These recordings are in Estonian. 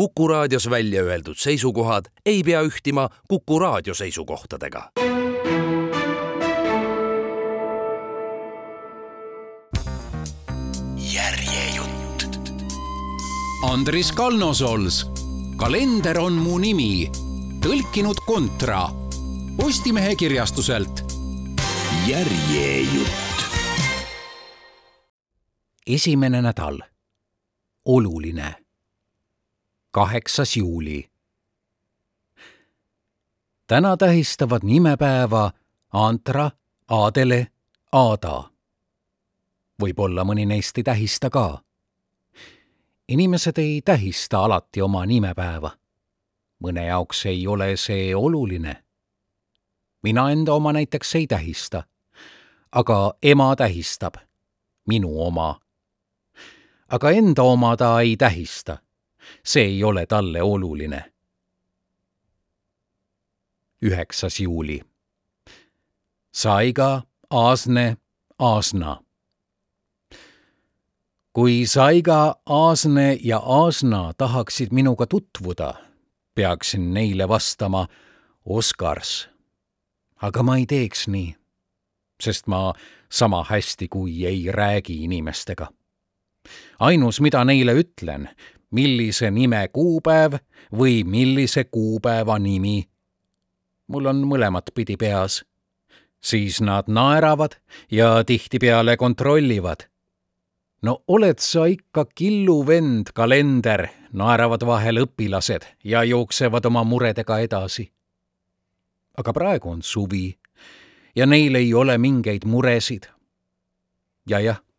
Kuku raadios välja öeldud seisukohad ei pea ühtima Kuku raadio seisukohtadega. järjejutt. Andris Kalnosols, kalender on mu nimi, tõlkinud Kontra, Postimehe kirjastuselt. järjejutt. esimene nädal, oluline kaheksas juuli. täna tähistavad nimepäeva Antra, Aadele, Aada. võib-olla mõni neist ei tähista ka. inimesed ei tähista alati oma nimepäeva. mõne jaoks ei ole see oluline. mina enda oma näiteks ei tähista, aga ema tähistab, minu oma. aga enda oma ta ei tähista see ei ole talle oluline. üheksas juuli. Saiga, Aasne, Aasna. kui Saiga, Aasne ja Aasna tahaksid minuga tutvuda, peaksin neile vastama Oskars. aga ma ei teeks nii, sest ma sama hästi kui ei räägi inimestega ainus, mida neile ütlen, millise nime kuupäev või millise kuupäeva nimi. mul on mõlemat pidi peas. siis nad naeravad ja tihtipeale kontrollivad. no oled sa ikka killuvend, kalender, naeravad vahel õpilased ja jooksevad oma muredega edasi. aga praegu on suvi ja neil ei ole mingeid muresid. ja jah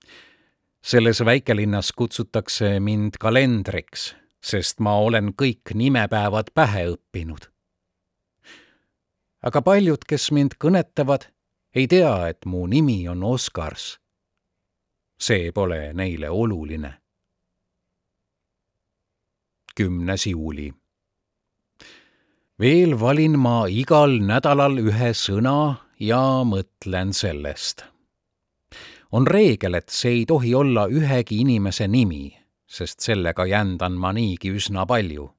selles väikelinnas kutsutakse mind kalendriks, sest ma olen kõik nimepäevad pähe õppinud. aga paljud, kes mind kõnetavad, ei tea, et mu nimi on Oskars. see pole neile oluline. kümnes juuli. veel valin ma igal nädalal ühe sõna ja mõtlen sellest on reegel, et see ei tohi olla ühegi inimese nimi, sest sellega jändan ma niigi üsna palju.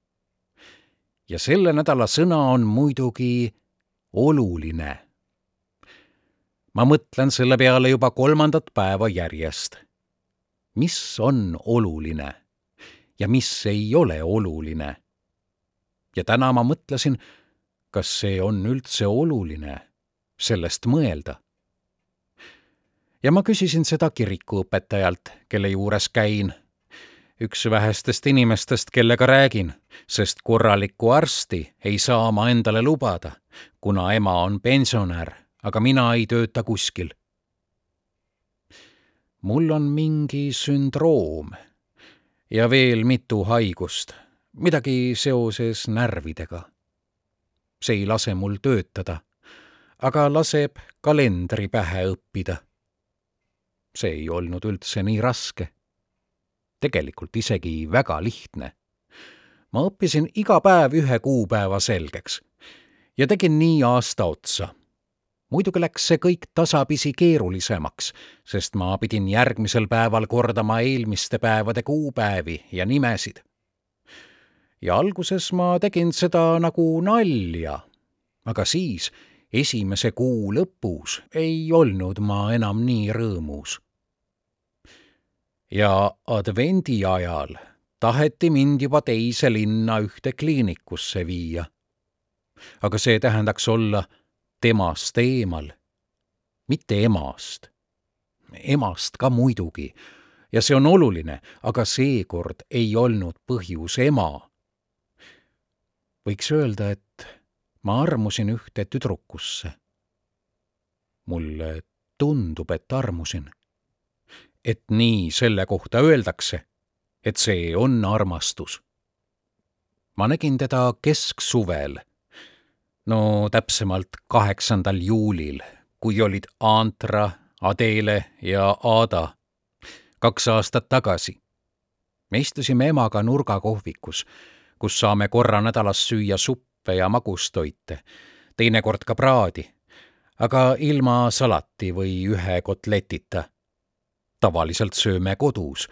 ja selle nädala sõna on muidugi oluline. ma mõtlen selle peale juba kolmandat päeva järjest. mis on oluline ja mis ei ole oluline? ja täna ma mõtlesin, kas see on üldse oluline, sellest mõelda ja ma küsisin seda kirikuõpetajalt, kelle juures käin. üks vähestest inimestest, kellega räägin, sest korralikku arsti ei saa ma endale lubada, kuna ema on pensionär, aga mina ei tööta kuskil. mul on mingi sündroom ja veel mitu haigust, midagi seoses närvidega. see ei lase mul töötada, aga laseb kalendri pähe õppida see ei olnud üldse nii raske. tegelikult isegi väga lihtne. ma õppisin iga päev ühe kuupäeva selgeks ja tegin nii aasta otsa. muidugi läks see kõik tasapisi keerulisemaks, sest ma pidin järgmisel päeval kordama eelmiste päevade kuupäevi ja nimesid. ja alguses ma tegin seda nagu nalja, aga siis esimese kuu lõpus ei olnud ma enam nii rõõmus. ja advendi ajal taheti mind juba teise linna ühte kliinikusse viia. aga see tähendaks olla temast eemal, mitte emast. emast ka muidugi ja see on oluline, aga seekord ei olnud põhjus ema. võiks öelda, et ma armusin ühte tüdrukusse. mulle tundub, et armusin. et nii selle kohta öeldakse, et see on armastus. ma nägin teda kesksuvel, no täpsemalt kaheksandal juulil, kui olid Antra, Adele ja Aada kaks aastat tagasi. me istusime emaga nurgakohvikus, kus saame korra nädalas süüa suppi suppe ja magustoite, teinekord ka praadi, aga ilma salati või ühe kotletita. tavaliselt sööme kodus,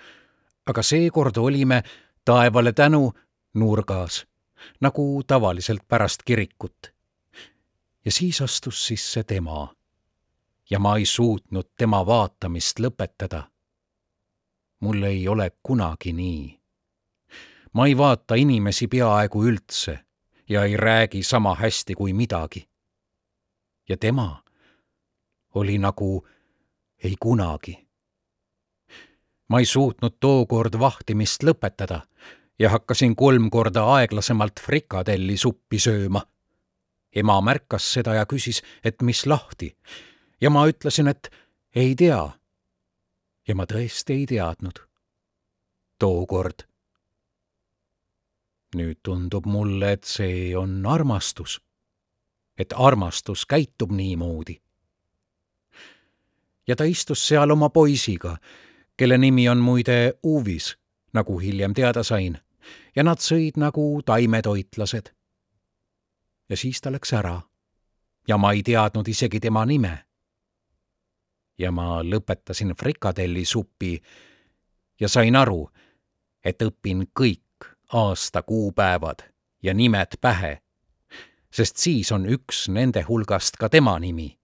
aga seekord olime, taevale tänu, nurgas, nagu tavaliselt pärast kirikut. ja siis astus sisse tema. ja ma ei suutnud tema vaatamist lõpetada. mul ei ole kunagi nii. ma ei vaata inimesi peaaegu üldse ja ei räägi sama hästi kui midagi. ja tema oli nagu ei kunagi. ma ei suutnud tookord vahtimist lõpetada ja hakkasin kolm korda aeglasemalt frikadelli suppi sööma. ema märkas seda ja küsis, et mis lahti ja ma ütlesin, et ei tea. ja ma tõesti ei teadnud. tookord. Nüüd tundub mulle, et see on armastus. et armastus käitub niimoodi ja ta istus seal oma poisiga, kelle nimi on muide Uvis, nagu hiljem teada sain, ja nad sõid nagu taimetoitlased. ja siis ta läks ära ja ma ei teadnud isegi tema nime. ja ma lõpetasin frikadellisupi ja sain aru, et õpin kõik aasta kuupäevad ja nimed pähe, sest siis on üks nende hulgast ka tema nimi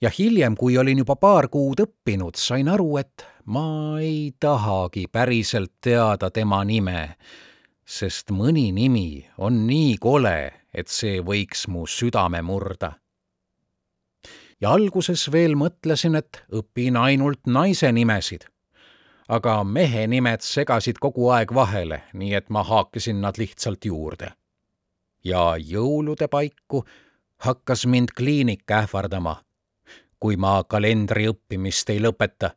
ja hiljem, kui olin juba paar kuud õppinud, sain aru, et ma ei tahagi päriselt teada tema nime, sest mõni nimi on nii kole, et see võiks mu südame murda. ja alguses veel mõtlesin, et õpin ainult naise nimesid. Aga mehe nimed segasid kogu aeg vahele, nii et ma haakisin nad lihtsalt juurde. ja jõulude paiku hakkas mind kliinik ähvardama kui ma kalendri õppimist ei lõpeta.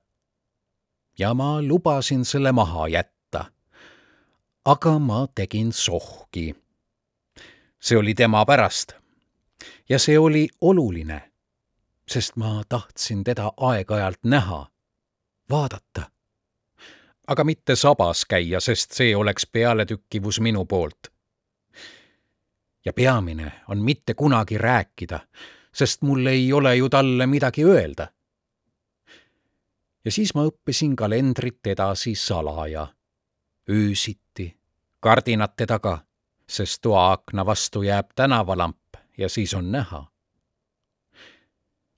ja ma lubasin selle maha jätta. aga ma tegin sohki. see oli tema pärast. ja see oli oluline, sest ma tahtsin teda aeg-ajalt näha, vaadata. Aga mitte sabas käia, sest see oleks pealetükkivus minu poolt ja peamine on mitte kunagi rääkida, sest mul ei ole ju talle midagi öelda. ja siis ma õppisin kalendrit edasi salaja, öösiti, kardinate taga, sest toaakna vastu jääb tänavalamp ja siis on näha.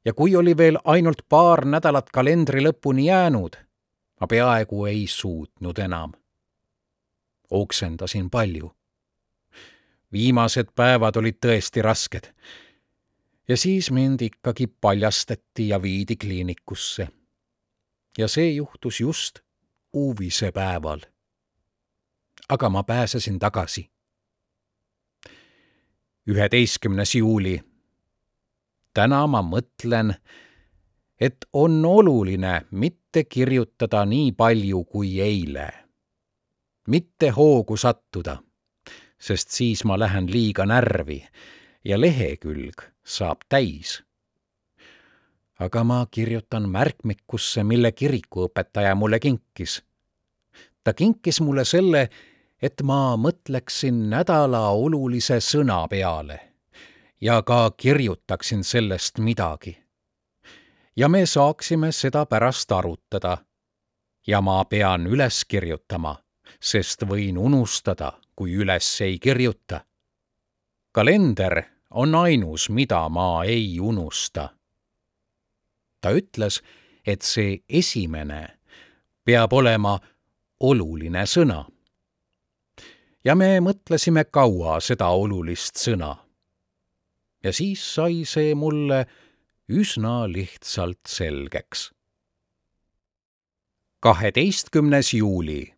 ja kui oli veel ainult paar nädalat kalendri lõpuni jäänud, ma peaaegu ei suutnud enam. oksendasin palju viimased päevad olid tõesti rasked ja siis mind ikkagi paljastati ja viidi kliinikusse. ja see juhtus just uuvise päeval. aga ma pääsesin tagasi. üheteistkümnes juuli. täna ma mõtlen, et on oluline mitte kirjutada nii palju kui eile. mitte hoogu sattuda, sest siis ma lähen liiga närvi ja lehekülg saab täis. aga ma kirjutan märkmikusse, mille kirikuõpetaja mulle kinkis. ta kinkis mulle selle, et ma mõtleksin nädala olulise sõna peale ja ka kirjutaksin sellest midagi. Ja me saaksime seda pärast arutada. ja ma pean üles kirjutama, sest võin unustada, kui üles ei kirjuta. kalender on ainus, mida ma ei unusta. ta ütles, et see esimene peab olema oluline sõna. ja me mõtlesime kaua seda olulist sõna. ja siis sai see mulle üsna lihtsalt selgeks. kaheteistkümnes juuli.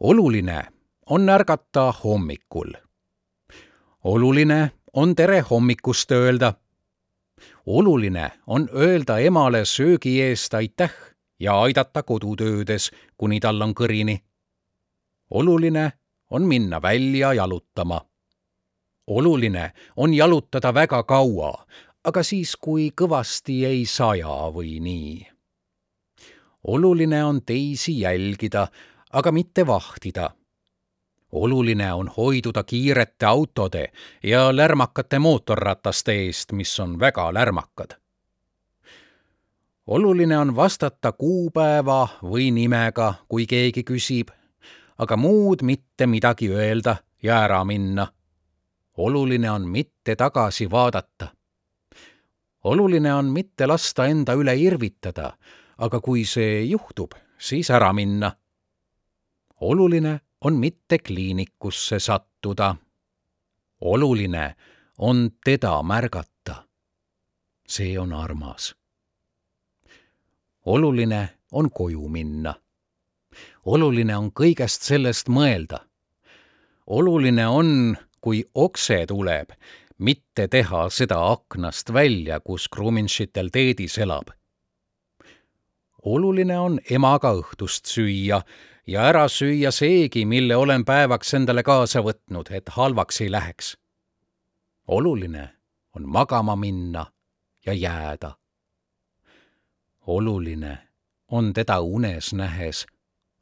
oluline on ärgata hommikul oluline on tere hommikust öelda. oluline on öelda emale söögi eest aitäh ja aidata kodutöödes, kuni tal on kõrini. oluline on minna välja jalutama. Oluline on jalutada väga kaua, aga siis, kui kõvasti ei saja või nii. oluline on teisi jälgida, aga mitte vahtida oluline on hoiduda kiirete autode ja lärmakate mootorrataste eest, mis on väga lärmakad. oluline on vastata kuupäeva või nimega, kui keegi küsib, aga muud mitte midagi öelda ja ära minna. Oluline on mitte tagasi vaadata. oluline on mitte lasta enda üle irvitada, aga kui see juhtub, siis ära minna. oluline on mitte kliinikusse sattuda. oluline on teda märgata. see on armas. oluline on koju minna. oluline on kõigest sellest mõelda. oluline on, kui okse tuleb, mitte teha seda aknast välja, kus Kruminšitel teedis elab. oluline on emaga õhtust süüa ja ära süüa seegi, mille olen päevaks endale kaasa võtnud, et halvaks ei läheks. oluline on magama minna ja jääda. oluline on teda unes nähes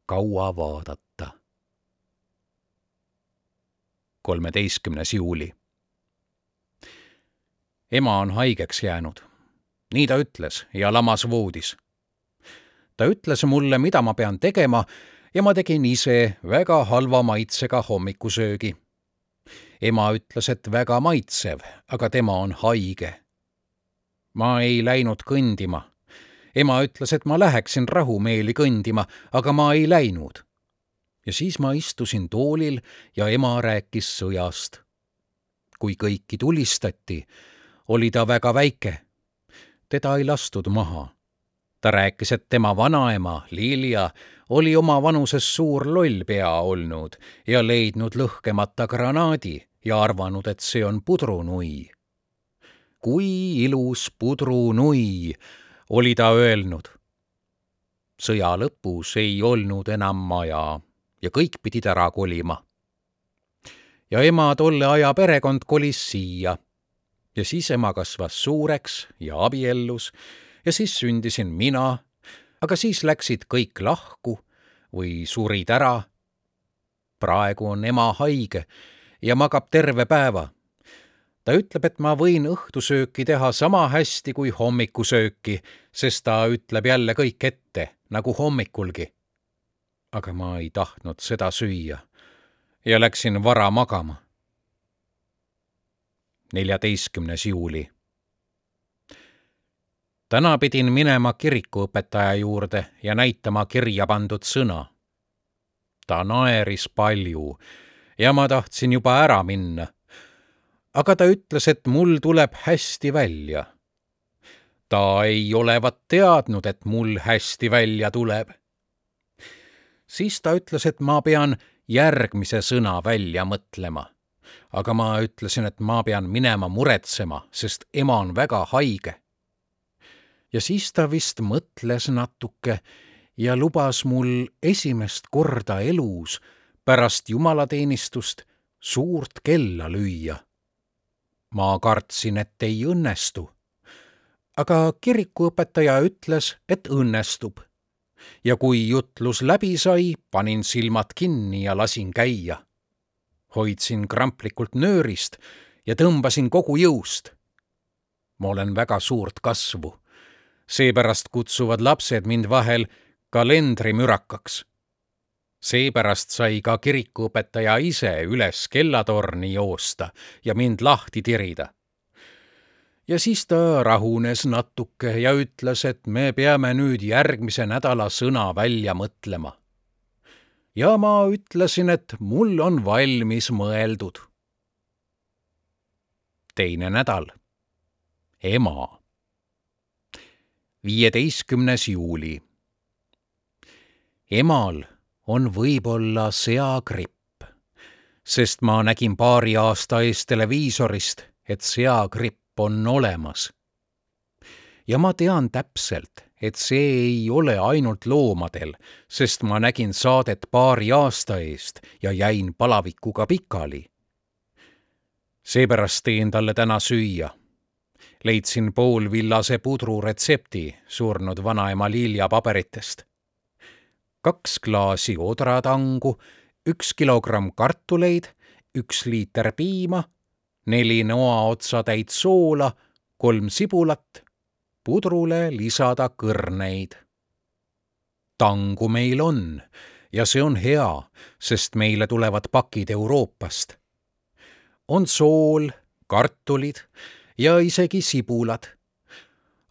kaua vaadata. Kolmeteistkümnes juuli. ema on haigeks jäänud. nii ta ütles ja lamas voodis. ta ütles mulle, mida ma pean tegema ja ma tegin ise väga halva maitsega hommikusöögi. ema ütles, et väga maitsev, aga tema on haige. ma ei läinud kõndima. ema ütles, et ma läheksin rahumeeli kõndima, aga ma ei läinud. Ja siis ma istusin toolil ja ema rääkis sõjast. kui kõiki tulistati, oli ta väga väike. teda ei lastud maha ta rääkis, et tema vanaema Lilia oli oma vanuses suur lollpea olnud ja leidnud lõhkemata granaadi ja arvanud, et see on pudrunui. kui ilus pudrunui, oli ta öelnud. sõja lõpus ei olnud enam maja ja kõik pidid ära kolima. ja ema tolle aja perekond kolis siia ja siis ema kasvas suureks ja abiellus ja siis sündisin mina, aga siis läksid kõik lahku või surid ära. praegu on ema haige ja magab terve päeva. ta ütleb, et ma võin õhtusööki teha sama hästi kui hommikusööki, sest ta ütleb jälle kõik ette, nagu hommikulgi. Aga ma ei tahtnud seda süüa ja läksin vara magama. neljateistkümnes juuli täna pidin minema kirikuõpetaja juurde ja näitama kirja pandud sõna. ta naeris palju ja ma tahtsin juba ära minna. aga ta ütles, et mul tuleb hästi välja. ta ei olevat teadnud, et mul hästi välja tuleb. Siis ta ütles, et ma pean järgmise sõna välja mõtlema. aga ma ütlesin, et ma pean minema muretsema, sest ema on väga haige ja siis ta vist mõtles natuke ja lubas mul esimest korda elus pärast jumalateenistust suurt kella lüüa. ma kartsin, et ei õnnestu. aga kirikuõpetaja ütles, et õnnestub. Ja kui jutlus läbi sai, panin silmad kinni ja lasin käia. hoidsin kramplikult nöörist ja tõmbasin kogu jõust. ma olen väga suurt kasvu seepärast kutsuvad lapsed mind vahel kalendrimürakaks. seepärast sai ka kirikuõpetaja ise üles kellatorni joosta ja mind lahti tirida. Ja siis ta rahunes natuke ja ütles, et me peame nüüd järgmise nädala sõna välja mõtlema. ja ma ütlesin, et mul on valmis mõeldud. teine nädal. ema viieteistkümnes juuli. emal on võib-olla seagripp, sest ma nägin paari aasta eest televiisorist, et seagripp on olemas. ja ma tean täpselt, et see ei ole ainult loomadel, sest ma nägin saadet paari aasta eest ja jäin palavikuga pikali. seepärast teen talle täna süüa leidsin poolvillase pudru retsepti surnud vanaema Lilja paberitest. kaks klaasi odratangu, üks kilogramm kartuleid, üks liiter piima, neli noaotsatäit soola, kolm sibulat pudrule lisada kõrneid. tangu meil on ja see on hea, sest meile tulevad pakid Euroopast. on sool, kartulid ja isegi sibulad.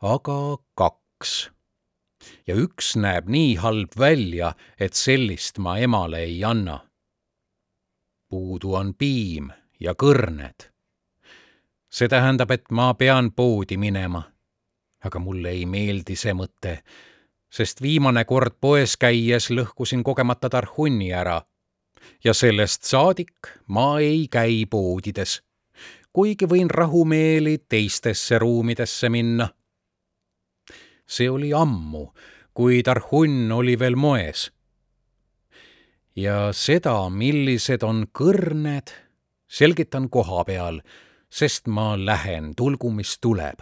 aga kaks. ja üks näeb nii halb välja, et sellist ma emale ei anna. puudu on piim ja kõrned. See tähendab, et ma pean poodi minema. aga mulle ei meeldi see mõte, sest viimane kord poes käies lõhkusin kogemata tarhunni ära. ja sellest saadik ma ei käi poodides, kuigi võin rahumeeli teistesse ruumidesse minna. see oli ammu, kui tarhunn oli veel moes ja seda, millised on kõrned selgitan koha peal, sest ma lähen, tulgu mis tuleb.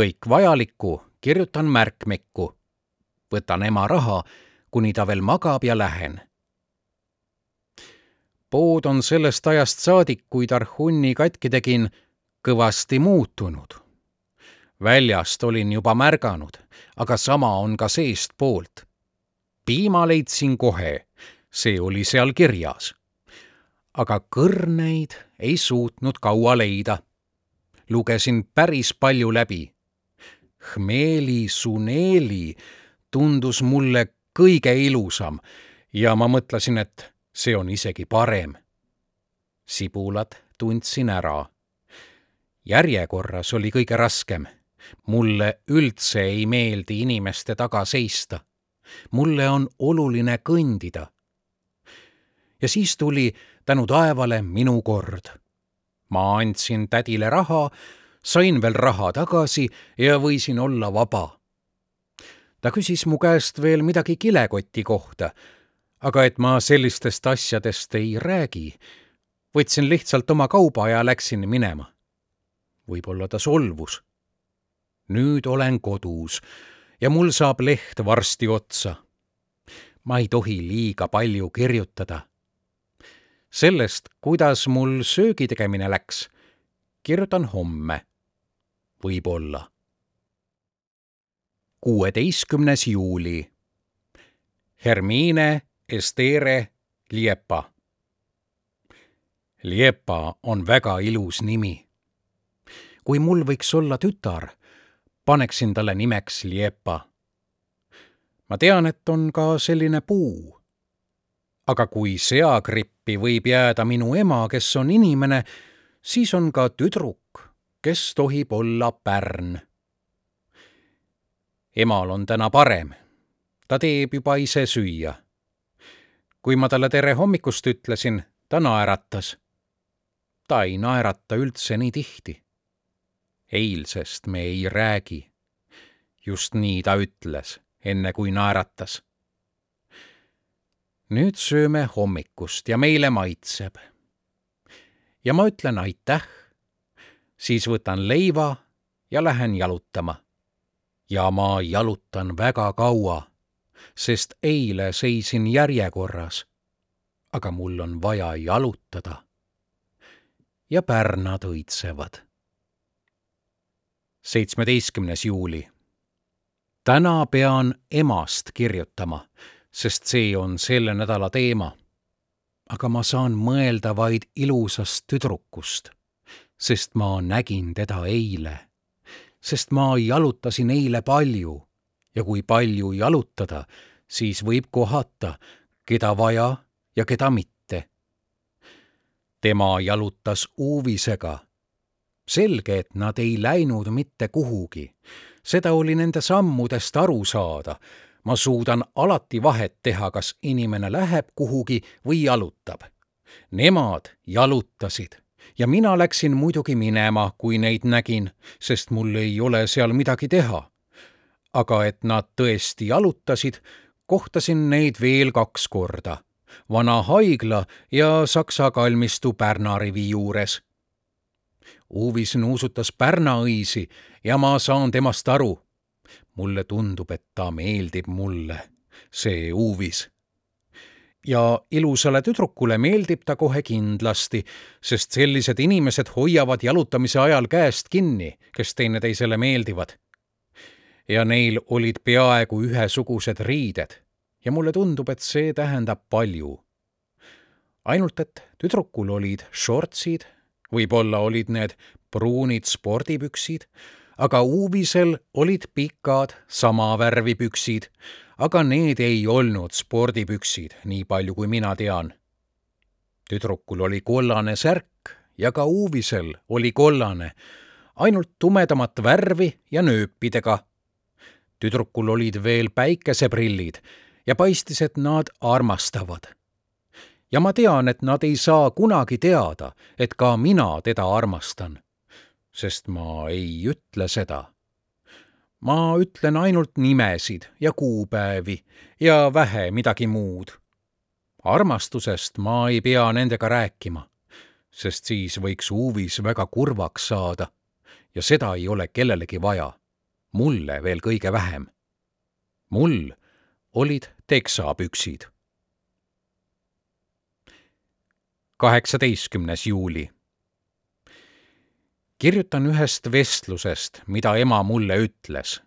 kõik vajalikku kirjutan märkmikku. võtan ema raha, kuni ta veel magab ja lähen. pood on sellest ajast saadik, kui Tarhunni katki tegin, kõvasti muutunud. väljast olin juba märganud, aga sama on ka seestpoolt. piima leidsin kohe, see oli seal kirjas aga kõrneid ei suutnud kaua leida. lugesin päris palju läbi. Hmeli Suneli tundus mulle kõige ilusam ja ma mõtlesin, et see on isegi parem. sibulad tundsin ära. järjekorras oli kõige raskem. mulle üldse ei meeldi inimeste taga seista. mulle on oluline kõndida. ja siis tuli tänu taevale minu kord. ma andsin tädile raha, sain veel raha tagasi ja võisin olla vaba. ta küsis mu käest veel midagi kilekoti kohta, aga et ma sellistest asjadest ei räägi, võtsin lihtsalt oma kauba ja läksin minema. võib-olla ta solvus. nüüd olen kodus ja mul saab leht varsti otsa. ma ei tohi liiga palju kirjutada sellest, kuidas mul söögi tegemine läks, kirjutan homme. võib-olla. kuueteistkümnes juuli. Hermine Estere Liepa. Liepa on väga ilus nimi. kui mul võiks olla tütar, paneksin talle nimeks Liepa. ma tean, et on ka selline puu aga kui seagrippi võib jääda minu ema, kes on inimene, siis on ka tüdruk, kes tohib olla pärn. emal on täna parem. ta teeb juba ise süüa. kui ma talle tere hommikust ütlesin, ta naeratas. ta ei naerata üldse nii tihti. eilsest me ei räägi. just nii ta ütles, enne kui naeratas nüüd sööme hommikust ja meile maitseb. ja ma ütlen aitäh, siis võtan leiva ja lähen jalutama. ja ma jalutan väga kaua, sest eile seisin järjekorras. aga mul on vaja jalutada. ja pärnad õitsevad. seitsmeteistkümnes juuli. täna pean emast kirjutama sest see on selle nädala teema. aga ma saan mõelda vaid ilusast tüdrukust, sest ma nägin teda eile. sest ma jalutasin eile palju ja kui palju jalutada, siis võib kohata, keda vaja ja keda mitte. tema jalutas uuvisega. selge, et nad ei läinud mitte kuhugi. seda oli nende sammudest aru saada ma suudan alati vahet teha, kas inimene läheb kuhugi või jalutab. Nemad jalutasid ja mina läksin muidugi minema, kui neid nägin, sest mul ei ole seal midagi teha. aga et nad tõesti jalutasid, kohtasin neid veel kaks korda. vana haigla ja Saksa kalmistu Pärnarivi juures. Uvis nuusutas pärnaõisi ja ma saan temast aru mulle tundub, et ta meeldib mulle, see Uvis. ja ilusale tüdrukule meeldib ta kohe kindlasti, sest sellised inimesed hoiavad jalutamise ajal käest kinni, kes teineteisele meeldivad. ja neil olid peaaegu ühesugused riided ja mulle tundub, et see tähendab palju. ainult et tüdrukul olid šortsid, võib-olla olid need pruunid spordipüksid, aga Uvisel olid pikad sama värvi püksid aga need ei olnud spordipüksid, nii palju kui mina tean. tüdrukul oli kollane särk ja ka Uvisel oli kollane, ainult tumedamat värvi ja nööpidega. tüdrukul olid veel päikeseprillid ja paistis, et nad armastavad. ja ma tean, et nad ei saa kunagi teada, et ka mina teda armastan, sest ma ei ütle seda ma ütlen ainult nimesid ja kuupäevi ja vähe midagi muud. armastusest ma ei pea nendega rääkima, sest siis võiks Uvis väga kurvaks saada ja seda ei ole kellelegi vaja, mulle veel kõige vähem. mul olid teksapüksid. kaheksateistkümnes juuli kirjutan ühest vestlusest, mida ema mulle ütles.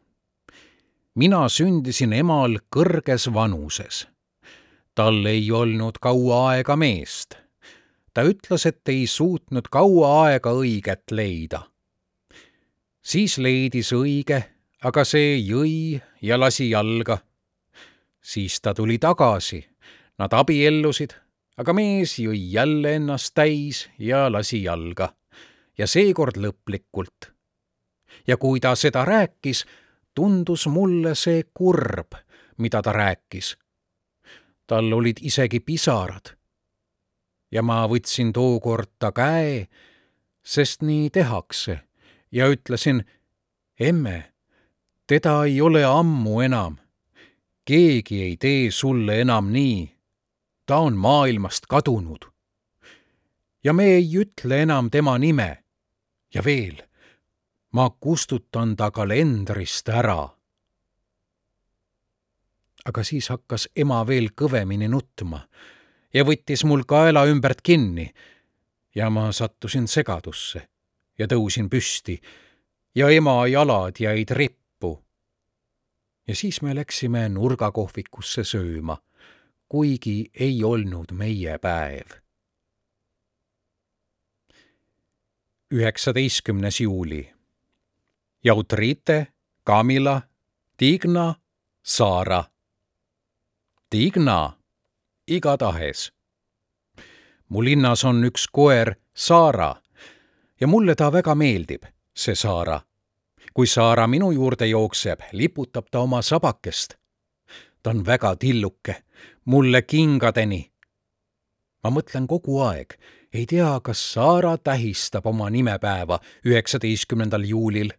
mina sündisin emal kõrges vanuses. tal ei olnud kaua aega meest. ta ütles, et ei suutnud kaua aega õiget leida. siis leidis õige, aga see jõi ja lasi jalga. siis ta tuli tagasi, nad abiellusid, aga mees jõi jälle ennast täis ja lasi jalga ja seekord lõplikult. ja kui ta seda rääkis, tundus mulle see kurb, mida ta rääkis. tal olid isegi pisarad. ja ma võtsin tookord ta käe, sest nii tehakse, ja ütlesin, emme, teda ei ole ammu enam. keegi ei tee sulle enam nii. ta on maailmast kadunud ja me ei ütle enam tema nime ja veel, ma kustutan ta kalendrist ära. aga siis hakkas ema veel kõvemini nutma ja võttis mul kaela ümbert kinni ja ma sattusin segadusse ja tõusin püsti ja ema jalad jäid rippu. ja siis me läksime nurgakohvikusse sööma, kuigi ei olnud meie päev üheksateistkümnes juuli. Jautrite, Kamila, Tigna, Saara. Tigna, igatahes. mu linnas on üks koer, Saara, ja mulle ta väga meeldib, see Saara. kui Saara minu juurde jookseb, liputab ta oma sabakest. ta on väga tilluke, mulle kingadeni. ma mõtlen kogu aeg ei tea, kas Saara tähistab oma nimepäeva üheksateistkümnendal juulil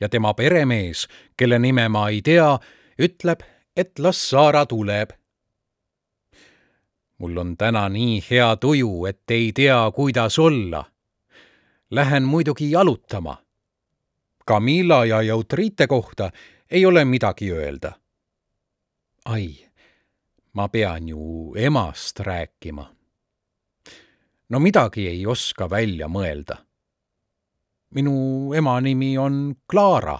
ja tema peremees, kelle nime ma ei tea, ütleb, et las Saara tuleb. mul on täna nii hea tuju, et ei tea, kuidas olla. Lähen muidugi jalutama. Camilla ja Jautrite kohta ei ole midagi öelda. ai, ma pean ju emast rääkima no midagi ei oska välja mõelda. minu ema nimi on Klaara.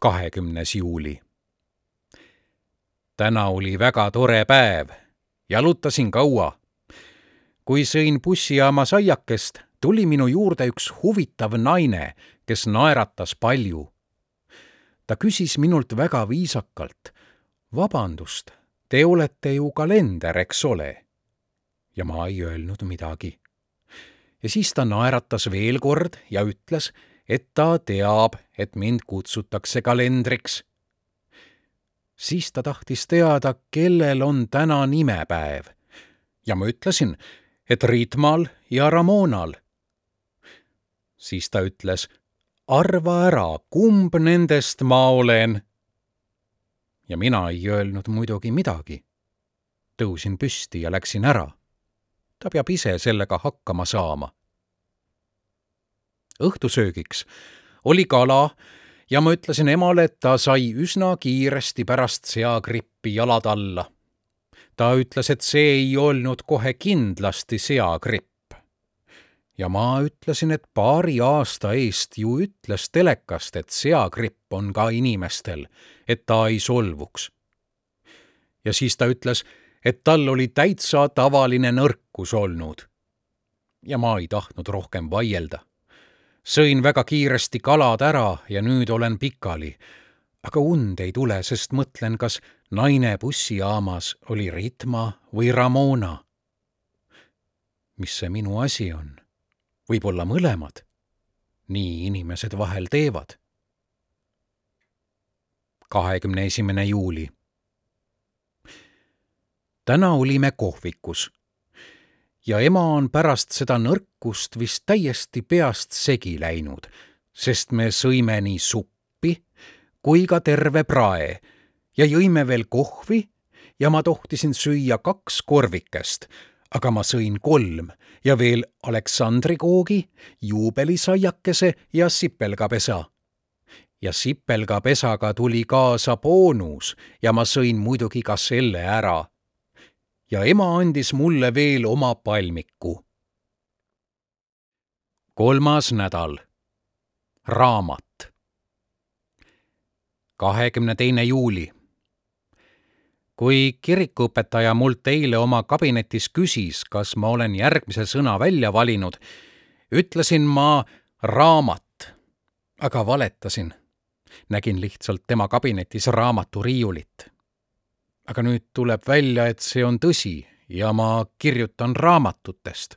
kahekümnes juuli. täna oli väga tore päev, jalutasin kaua. kui sõin bussijaama saiakest, tuli minu juurde üks huvitav naine, kes naeratas palju. ta küsis minult väga viisakalt. vabandust, te olete ju kalender, eks ole ja ma ei öelnud midagi. ja siis ta naeratas veel kord ja ütles, et ta teab, et mind kutsutakse kalendriks. siis ta tahtis teada, kellel on täna nimepäev. ja ma ütlesin, et Ritmal ja Ramonal. siis ta ütles, arva ära, kumb nendest ma olen. ja mina ei öelnud muidugi midagi. tõusin püsti ja läksin ära ta peab ise sellega hakkama saama. õhtusöögiks oli kala ja ma ütlesin emale, et ta sai üsna kiiresti pärast seagrippi jalad alla ta ütles, et see ei olnud kohe kindlasti seagripp. ja ma ütlesin, et paari aasta eest ju ütles telekast, et seagripp on ka inimestel, et ta ei solvuks. ja siis ta ütles, et tal oli täitsa tavaline nõrkus olnud. ja ma ei tahtnud rohkem vaielda. sõin väga kiiresti kalad ära ja nüüd olen pikali aga und ei tule, sest mõtlen, kas naine bussijaamas oli Ritma või Ramona. mis see minu asi on? võib-olla mõlemad. nii inimesed vahel teevad. kahekümne esimene juuli. täna olime kohvikus ja ema on pärast seda nõrkust vist täiesti peast segi läinud, sest me sõime nii suppi kui ka terve prae ja jõime veel kohvi ja ma tohtisin süüa kaks korvikest, aga ma sõin kolm ja veel Aleksandri koogi, juubelisaiakese ja sipelgapesa. ja sipelgapesaga tuli kaasa boonus ja ma sõin muidugi ka selle ära. Ja ema andis mulle veel oma palmiku. kolmas nädal. raamat kahekümne teine juuli. kui kirikuõpetaja mult eile oma kabinetis küsis, kas ma olen järgmise sõna välja valinud, ütlesin ma raamat, aga valetasin. nägin lihtsalt tema kabinetis raamaturiiulit. Aga nüüd tuleb välja, et see on tõsi ja ma kirjutan raamatutest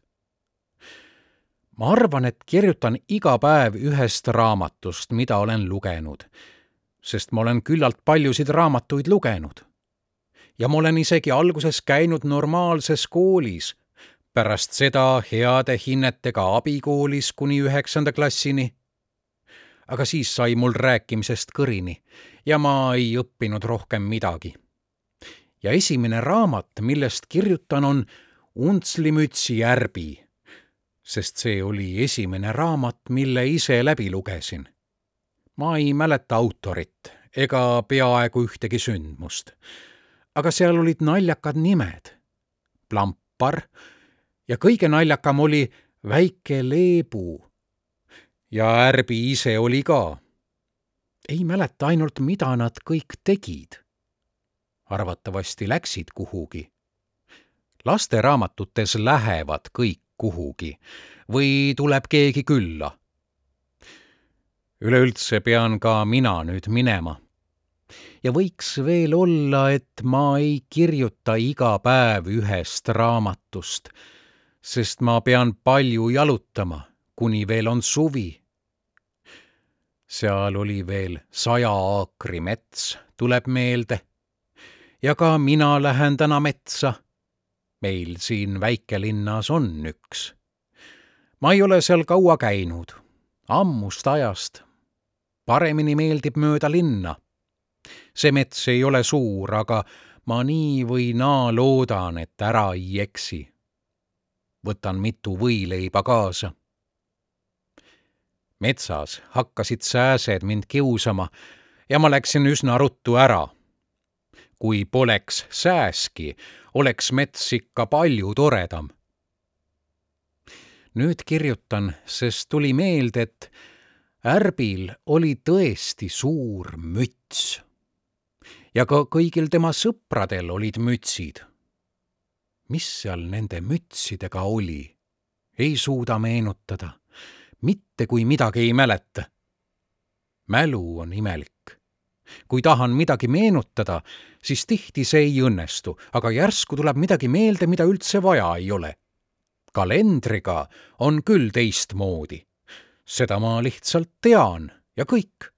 ma arvan, et kirjutan iga päev ühest raamatust, mida olen lugenud sest ma olen küllalt paljusid raamatuid lugenud. ja ma olen isegi alguses käinud normaalses koolis, pärast seda heade hinnetega abikoolis kuni üheksanda klassini. aga siis sai mul rääkimisest kõrini ja ma ei õppinud rohkem midagi. Ja esimene raamat, millest kirjutan, on Untslimütsi järbi, sest see oli esimene raamat, mille ise läbi lugesin ma ei mäleta autorit ega peaaegu ühtegi sündmust. aga seal olid naljakad nimed. Plampar ja kõige naljakam oli väike Leebu. ja Ärbi ise oli ka. ei mäleta ainult, mida nad kõik tegid. Arvatavasti läksid kuhugi. lasteraamatutes lähevad kõik kuhugi või tuleb keegi külla üleüldse pean ka mina nüüd minema. ja võiks veel olla, et ma ei kirjuta iga päev ühest raamatust, sest ma pean palju jalutama, kuni veel on suvi. seal oli veel saja aakri mets, tuleb meelde. Ja ka mina lähen täna metsa. meil siin väikelinnas on üks. ma ei ole seal kaua käinud ammust ajast paremini meeldib mööda linna. see mets ei ole suur, aga ma nii või naa loodan, et ära ei eksi. võtan mitu võileiba kaasa. metsas hakkasid sääsed mind kiusama ja ma läksin üsna ruttu ära. Kui poleks sääski, oleks mets ikka palju toredam. nüüd kirjutan, sest tuli meelde, et Ärbil oli tõesti suur müts. ja ka kõigil tema sõpradel olid mütsid. mis seal nende mütsidega oli? ei suuda meenutada, mitte kui midagi ei mäleta. mälu on imelik. Kui tahan midagi meenutada, siis tihti see ei õnnestu, aga järsku tuleb midagi meelde, mida üldse vaja ei ole. kalendriga on küll teistmoodi seda ma lihtsalt tean ja kõik.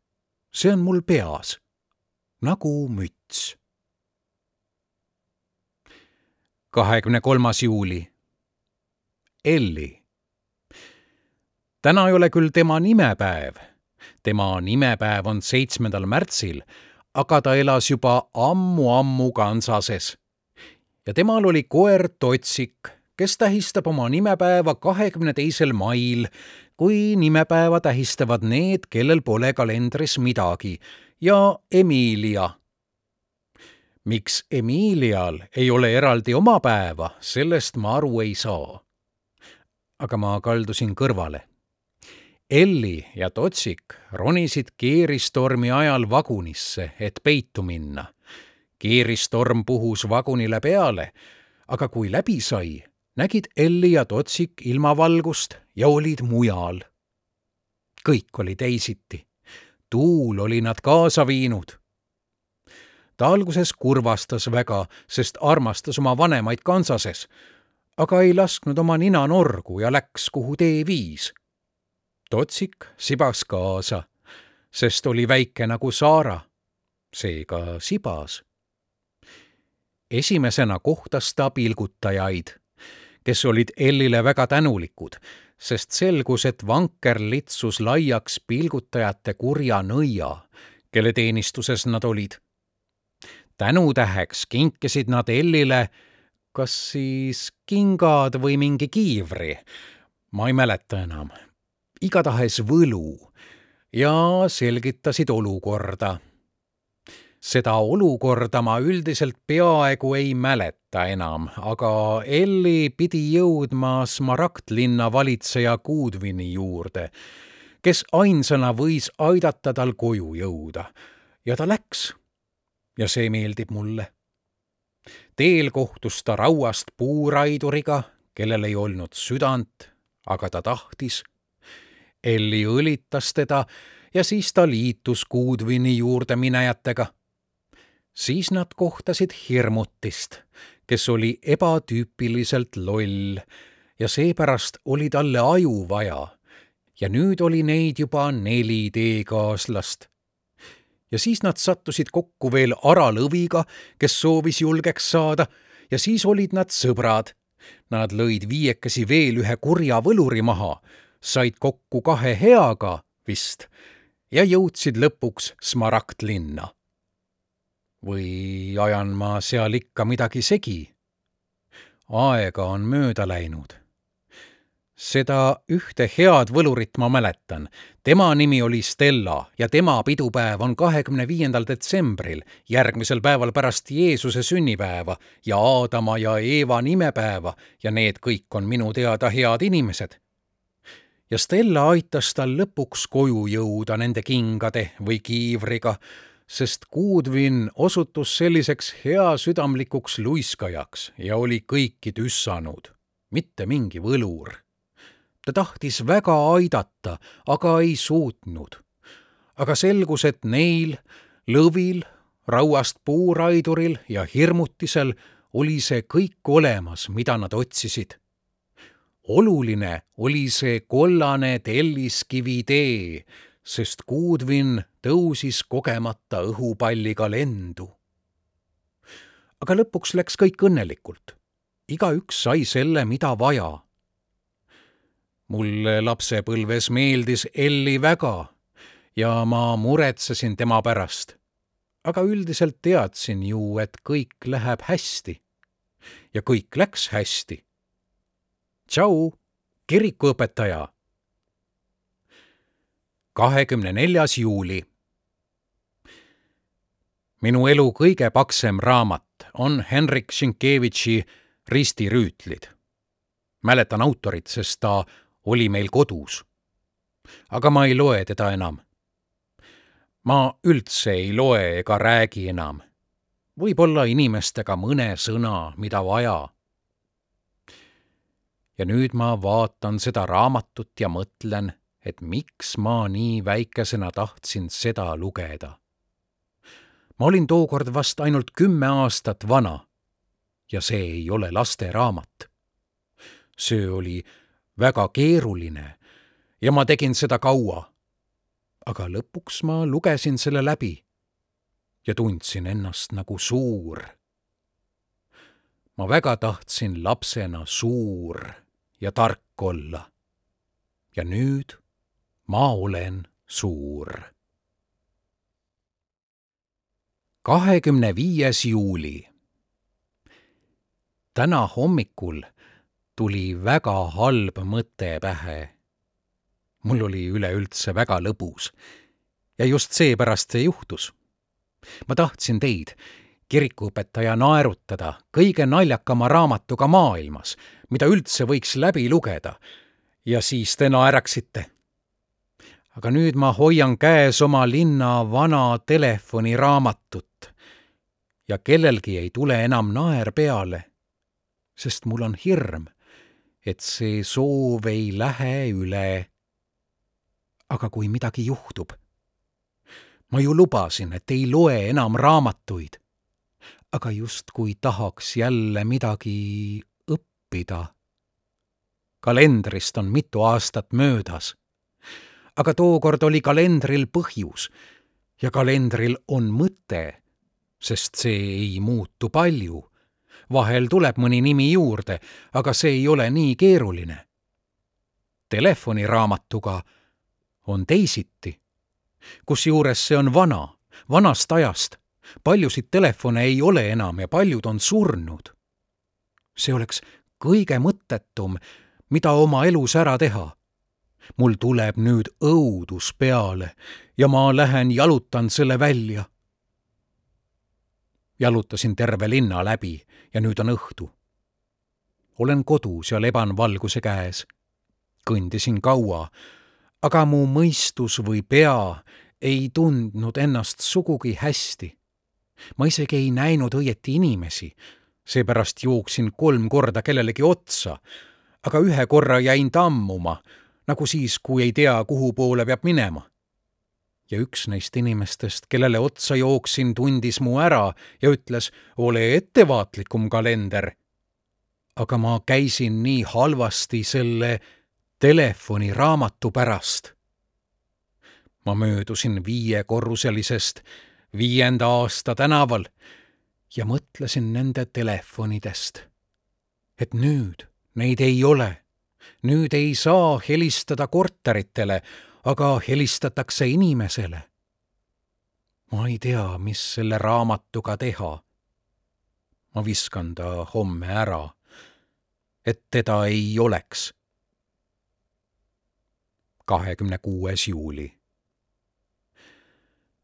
see on mul peas, nagu müts. kahekümne kolmas juuli. Elli. täna ei ole küll tema nimepäev. Tema nimepäev on seitsmendal märtsil, aga ta elas juba ammu-ammu Kansases. ja temal oli koer Totsik, kes tähistab oma nimepäeva kahekümne teisel mail kui nimepäeva tähistavad need, kellel pole kalendris midagi ja Emilia. miks Emilial ei ole eraldi oma päeva, sellest ma aru ei saa. aga ma kaldusin kõrvale. Elli ja Totsik ronisid keeristormi ajal vagunisse, et peitu minna. keeristorm puhus vagunile peale, aga kui läbi sai, nägid Elli ja Totsik ilmavalgust ja olid mujal. kõik oli teisiti. tuul oli nad kaasa viinud ta alguses kurvastas väga, sest armastas oma vanemaid Kansases, aga ei lasknud oma nina norgu ja läks, kuhu tee viis. Totsik sibas kaasa, sest oli väike nagu Saara, seega sibas. esimesena kohtas ta pilgutajaid, kes olid Ellile väga tänulikud, sest selgus, et vanker litsus laiaks pilgutajate kurja nõia, kelle teenistuses nad olid tänutäheks kinkisid nad Ellile kas siis kingad või mingi kiivri, ma ei mäleta enam, igatahes võlu ja selgitasid olukorda. seda olukorda ma üldiselt peaaegu ei mäleta enam, aga Elli pidi jõudma Smaragdlinna valitseja Goodwini juurde, kes ainsana võis aidata tal koju jõuda ja ta läks ja see meeldib mulle. teel kohtus ta rauast puuraiduriga, kellel ei olnud südant, aga ta tahtis. Elli õlitas teda ja siis ta liitus Goodwini juurde minejatega. siis nad kohtasid hirmutist, kes oli ebatüüpiliselt loll ja seepärast oli talle aju vaja. ja nüüd oli neid juba neli teekaaslast ja siis nad sattusid kokku veel Aralõviga, kes soovis julgeks saada, ja siis olid nad sõbrad. Nad lõid viiekesi veel ühe kurja võluri maha, said kokku kahe heaga vist ja jõudsid lõpuks Smaragdlinna. või ajan ma seal ikka midagi segi? aega on mööda läinud seda ühte head võlurit ma mäletan. tema nimi oli Stella ja tema pidupäev on kahekümne viiendal detsembril, järgmisel päeval pärast Jeesuse sünnipäeva ja Aadama ja Eeva nimepäeva ja need kõik on minu teada head inimesed. Ja Stella aitas tal lõpuks koju jõuda nende kingade või kiivriga, sest Goodwin osutus selliseks heasüdamlikuks luiskajaks ja oli kõiki tüssanud, mitte mingi võlur ta tahtis väga aidata, aga ei suutnud. aga selgus, et neil, lõvil, rauast puuraiduril ja hirmutisel oli see kõik olemas, mida nad otsisid. Oluline oli see kollane telliskivi tee, sest Goodwin tõusis kogemata õhupalliga lendu. aga lõpuks läks kõik õnnelikult. igaüks sai selle, mida vaja mulle lapsepõlves meeldis Elli väga ja ma muretsesin tema pärast. aga üldiselt teadsin ju, et kõik läheb hästi. ja kõik läks hästi. Tšau, kirikuõpetaja. kahekümne neljas juuli. minu elu kõige paksem raamat on Henrik Sienkiewiczi Ristirüütlid. mäletan autorit, sest ta oli meil kodus. aga ma ei loe teda enam. ma üldse ei loe ega räägi enam. võib-olla inimestega mõne sõna, mida vaja. Ja nüüd ma vaatan seda raamatut ja mõtlen, et miks ma nii väikesena tahtsin seda lugeda. ma olin tookord vast ainult kümme aastat vana ja see ei ole lasteraamat. see oli väga keeruline ja ma tegin seda kaua. aga lõpuks ma lugesin selle läbi ja tundsin ennast nagu suur. ma väga tahtsin lapsena suur ja tark olla. ja nüüd ma olen suur. kahekümne viies juuli. täna hommikul tuli väga halb mõte pähe. mul oli üleüldse väga lõbus ja just seepärast see juhtus. ma tahtsin teid, kirikuõpetaja naerutada kõige naljakama raamatuga maailmas, mida üldse võiks läbi lugeda. ja siis te naeraksite. aga nüüd ma hoian käes oma linna vana telefoniraamatut ja kellelgi ei tule enam naer peale, sest mul on hirm, et see soov ei lähe üle. aga kui midagi juhtub ma ju lubasin, et ei loe enam raamatuid. Aga justkui tahaks jälle midagi õppida. kalendrist on mitu aastat möödas. aga tookord oli kalendril põhjus ja kalendril on mõte, sest see ei muutu palju. vahel tuleb mõni nimi juurde, aga see ei ole nii keeruline. Telefoniraamatuga on teisiti kusjuures see on vana, vanast ajast. Paljusid telefone ei ole enam ja paljud on surnud. see oleks kõige mõttetum, mida oma elus ära teha. mul tuleb nüüd õudus peale ja ma lähen jalutan selle välja. jalutasin terve linna läbi ja nüüd on õhtu. olen kodus ja leban valguse käes. kõndisin kaua aga mu mõistus või pea ei tundnud ennast sugugi hästi. Ma isegi ei näinud õieti inimesi, seepärast jooksin kolm korda kellelegi otsa, aga ühe korra jäin tammuma, nagu siis, kui ei tea, kuhu poole peab minema. ja üks neist inimestest, kellele otsa jooksin, tundis mu ära ja ütles, ole ettevaatlikum, kalender. aga ma käisin nii halvasti selle telefoniraamatu pärast. ma möödusin viiekorruselisest viienda aasta tänaval ja mõtlesin nende telefonidest. et nüüd neid ei ole. nüüd ei saa helistada korteritele, aga helistatakse inimesele. ma ei tea, mis selle raamatuga teha. ma viskan ta homme ära, et teda ei oleks kahekümne kuues juuli.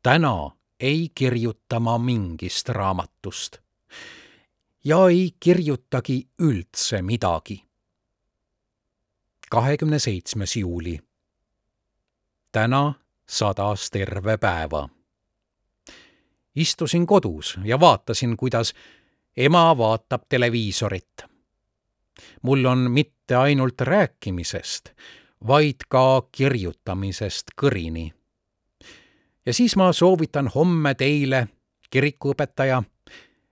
täna ei kirjuta ma mingist raamatust ja ei kirjutagi üldse midagi. kahekümne seitsmes juuli. täna sadas terve päeva. istusin kodus ja vaatasin, kuidas ema vaatab televiisorit. mul on mitte ainult rääkimisest, vaid ka kirjutamisest kõrini. Ja siis ma soovitan homme teile, kirikuõpetaja,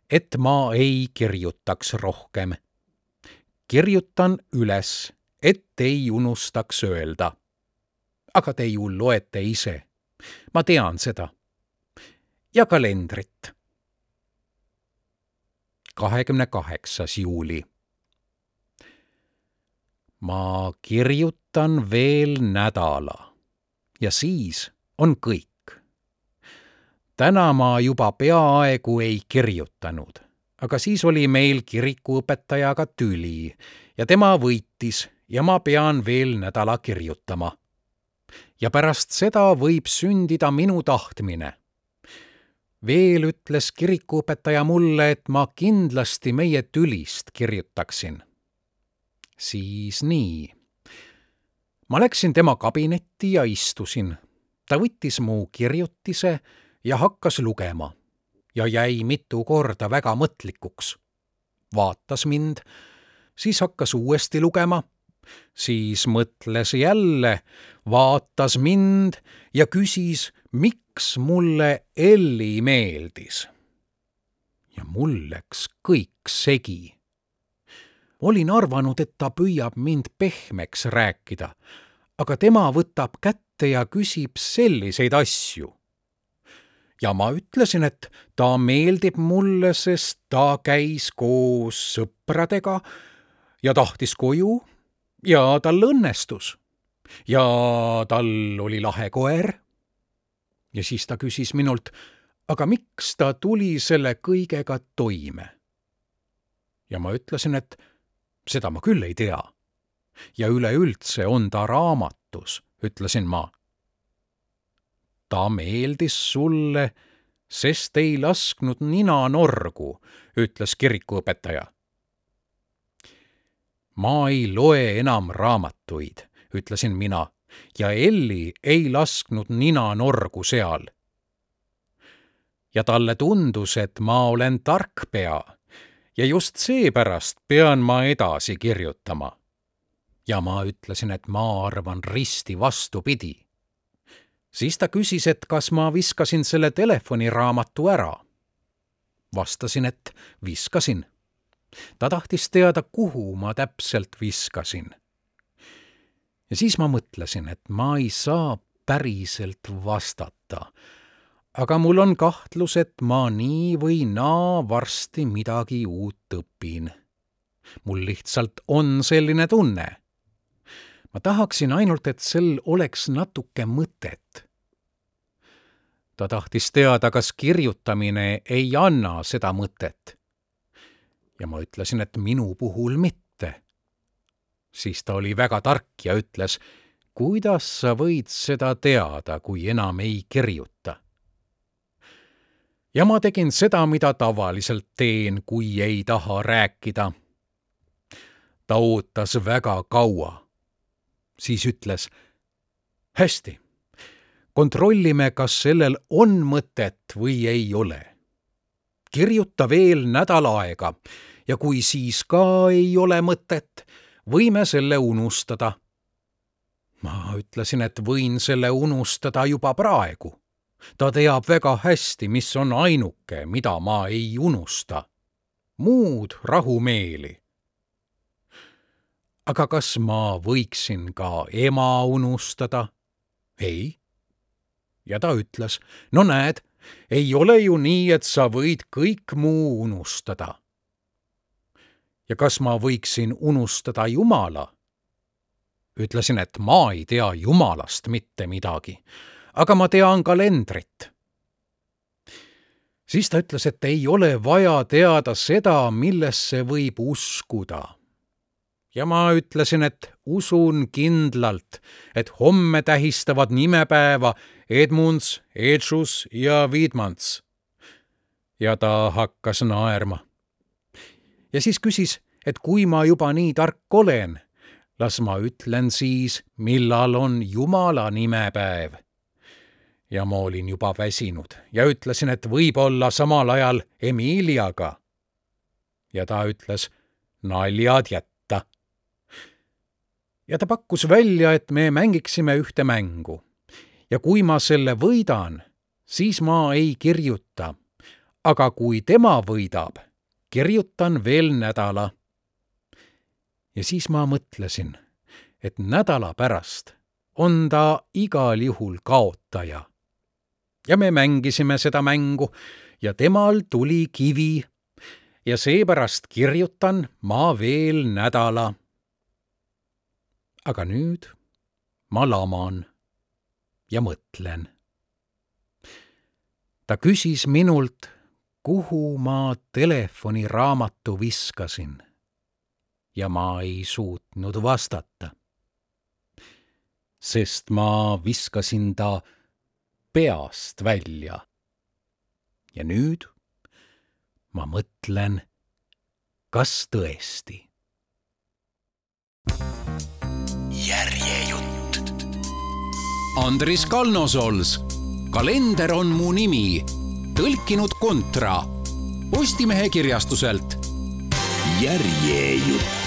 et ma ei kirjutaks rohkem. kirjutan üles, et ei unustaks öelda. aga te ju loete ise. ma tean seda. ja kalendrit. kahekümne kaheksas juuli ma kirjutan veel nädala ja siis on kõik. Täna ma juba peaaegu ei kirjutanud, aga siis oli meil kirikuõpetajaga tüli ja tema võitis ja ma pean veel nädala kirjutama. ja pärast seda võib sündida minu tahtmine. veel ütles kirikuõpetaja mulle, et ma kindlasti meie tülist kirjutaksin siis nii. ma läksin tema kabinetti ja istusin. ta võttis mu kirjutise ja hakkas lugema ja jäi mitu korda väga mõtlikuks. vaatas mind, siis hakkas uuesti lugema, siis mõtles jälle, vaatas mind ja küsis, miks mulle Elli meeldis. ja mul läks kõik segi olin arvanud, et ta püüab mind pehmeks rääkida, aga tema võtab kätte ja küsib selliseid asju. Ja ma ütlesin, et ta meeldib mulle, sest ta käis koos sõpradega ja tahtis koju ja tal õnnestus. ja tal oli lahe koer. ja siis ta küsis minult, aga miks ta tuli selle kõigega toime? ja ma ütlesin, et seda ma küll ei tea. ja üleüldse on ta raamatus, ütlesin ma. Ta meeldis sulle sest ei lasknud nina norgu, ütles kirikuõpetaja. ma ei loe enam raamatuid, ütlesin mina ja Elli ei lasknud nina norgu seal. ja talle tundus, et ma olen tarkpea ja just seepärast pean ma edasi kirjutama. ja ma ütlesin, et ma arvan risti vastupidi. Siis ta küsis, et kas ma viskasin selle telefoniraamatu ära. vastasin, et viskasin. ta tahtis teada, kuhu ma täpselt viskasin. ja siis ma mõtlesin, et ma ei saa päriselt vastata aga mul on kahtlus, et ma nii või naa varsti midagi uut õpin. mul lihtsalt on selline tunne. Ma tahaksin ainult, et sel oleks natuke mõtet. ta tahtis teada, kas kirjutamine ei anna seda mõtet. ja ma ütlesin, et minu puhul mitte. siis ta oli väga tark ja ütles, kuidas sa võid seda teada, kui enam ei kirjuta ja ma tegin seda, mida tavaliselt teen, kui ei taha rääkida. ta ootas väga kaua. Siis ütles. hästi, kontrollime, kas sellel on mõtet või ei ole. kirjuta veel nädal aega ja kui siis ka ei ole mõtet, võime selle unustada. ma ütlesin, et võin selle unustada juba praegu ta teab väga hästi, mis on ainuke, mida ma ei unusta. muud rahumeeli. Aga kas ma võiksin ka ema unustada? ei. ja ta ütles, no näed, ei ole ju nii, et sa võid kõik muu unustada. ja kas ma võiksin unustada Jumala? ütlesin, et ma ei tea Jumalast mitte midagi aga ma tean kalendrit. siis ta ütles, et ei ole vaja teada seda, millesse võib uskuda. Ja ma ütlesin, et usun kindlalt, et homme tähistavad nimepäeva Edmunds, Edžus ja Wiedmans. ja ta hakkas naerma. ja siis küsis, et kui ma juba nii tark olen, las ma ütlen siis, millal on Jumala nimepäev ja ma olin juba väsinud ja ütlesin, et võib-olla samal ajal Emiliaga. ja ta ütles naljad jätta. Ja ta pakkus välja, et me mängiksime ühte mängu ja kui ma selle võidan, siis ma ei kirjuta. aga kui tema võidab, kirjutan veel nädala. ja siis ma mõtlesin, et nädala pärast on ta igal juhul kaotaja ja me mängisime seda mängu ja temal tuli kivi ja seepärast kirjutan ma veel nädala. Aga nüüd ma laman ja mõtlen. ta küsis minult, kuhu ma telefoniraamatu viskasin ja ma ei suutnud vastata. sest ma viskasin ta peast välja. ja nüüd ma mõtlen, kas tõesti. järjejutt. Andris Kalnosols, kalender on mu nimi, tõlkinud Kontra, Postimehe kirjastuselt. järjejutt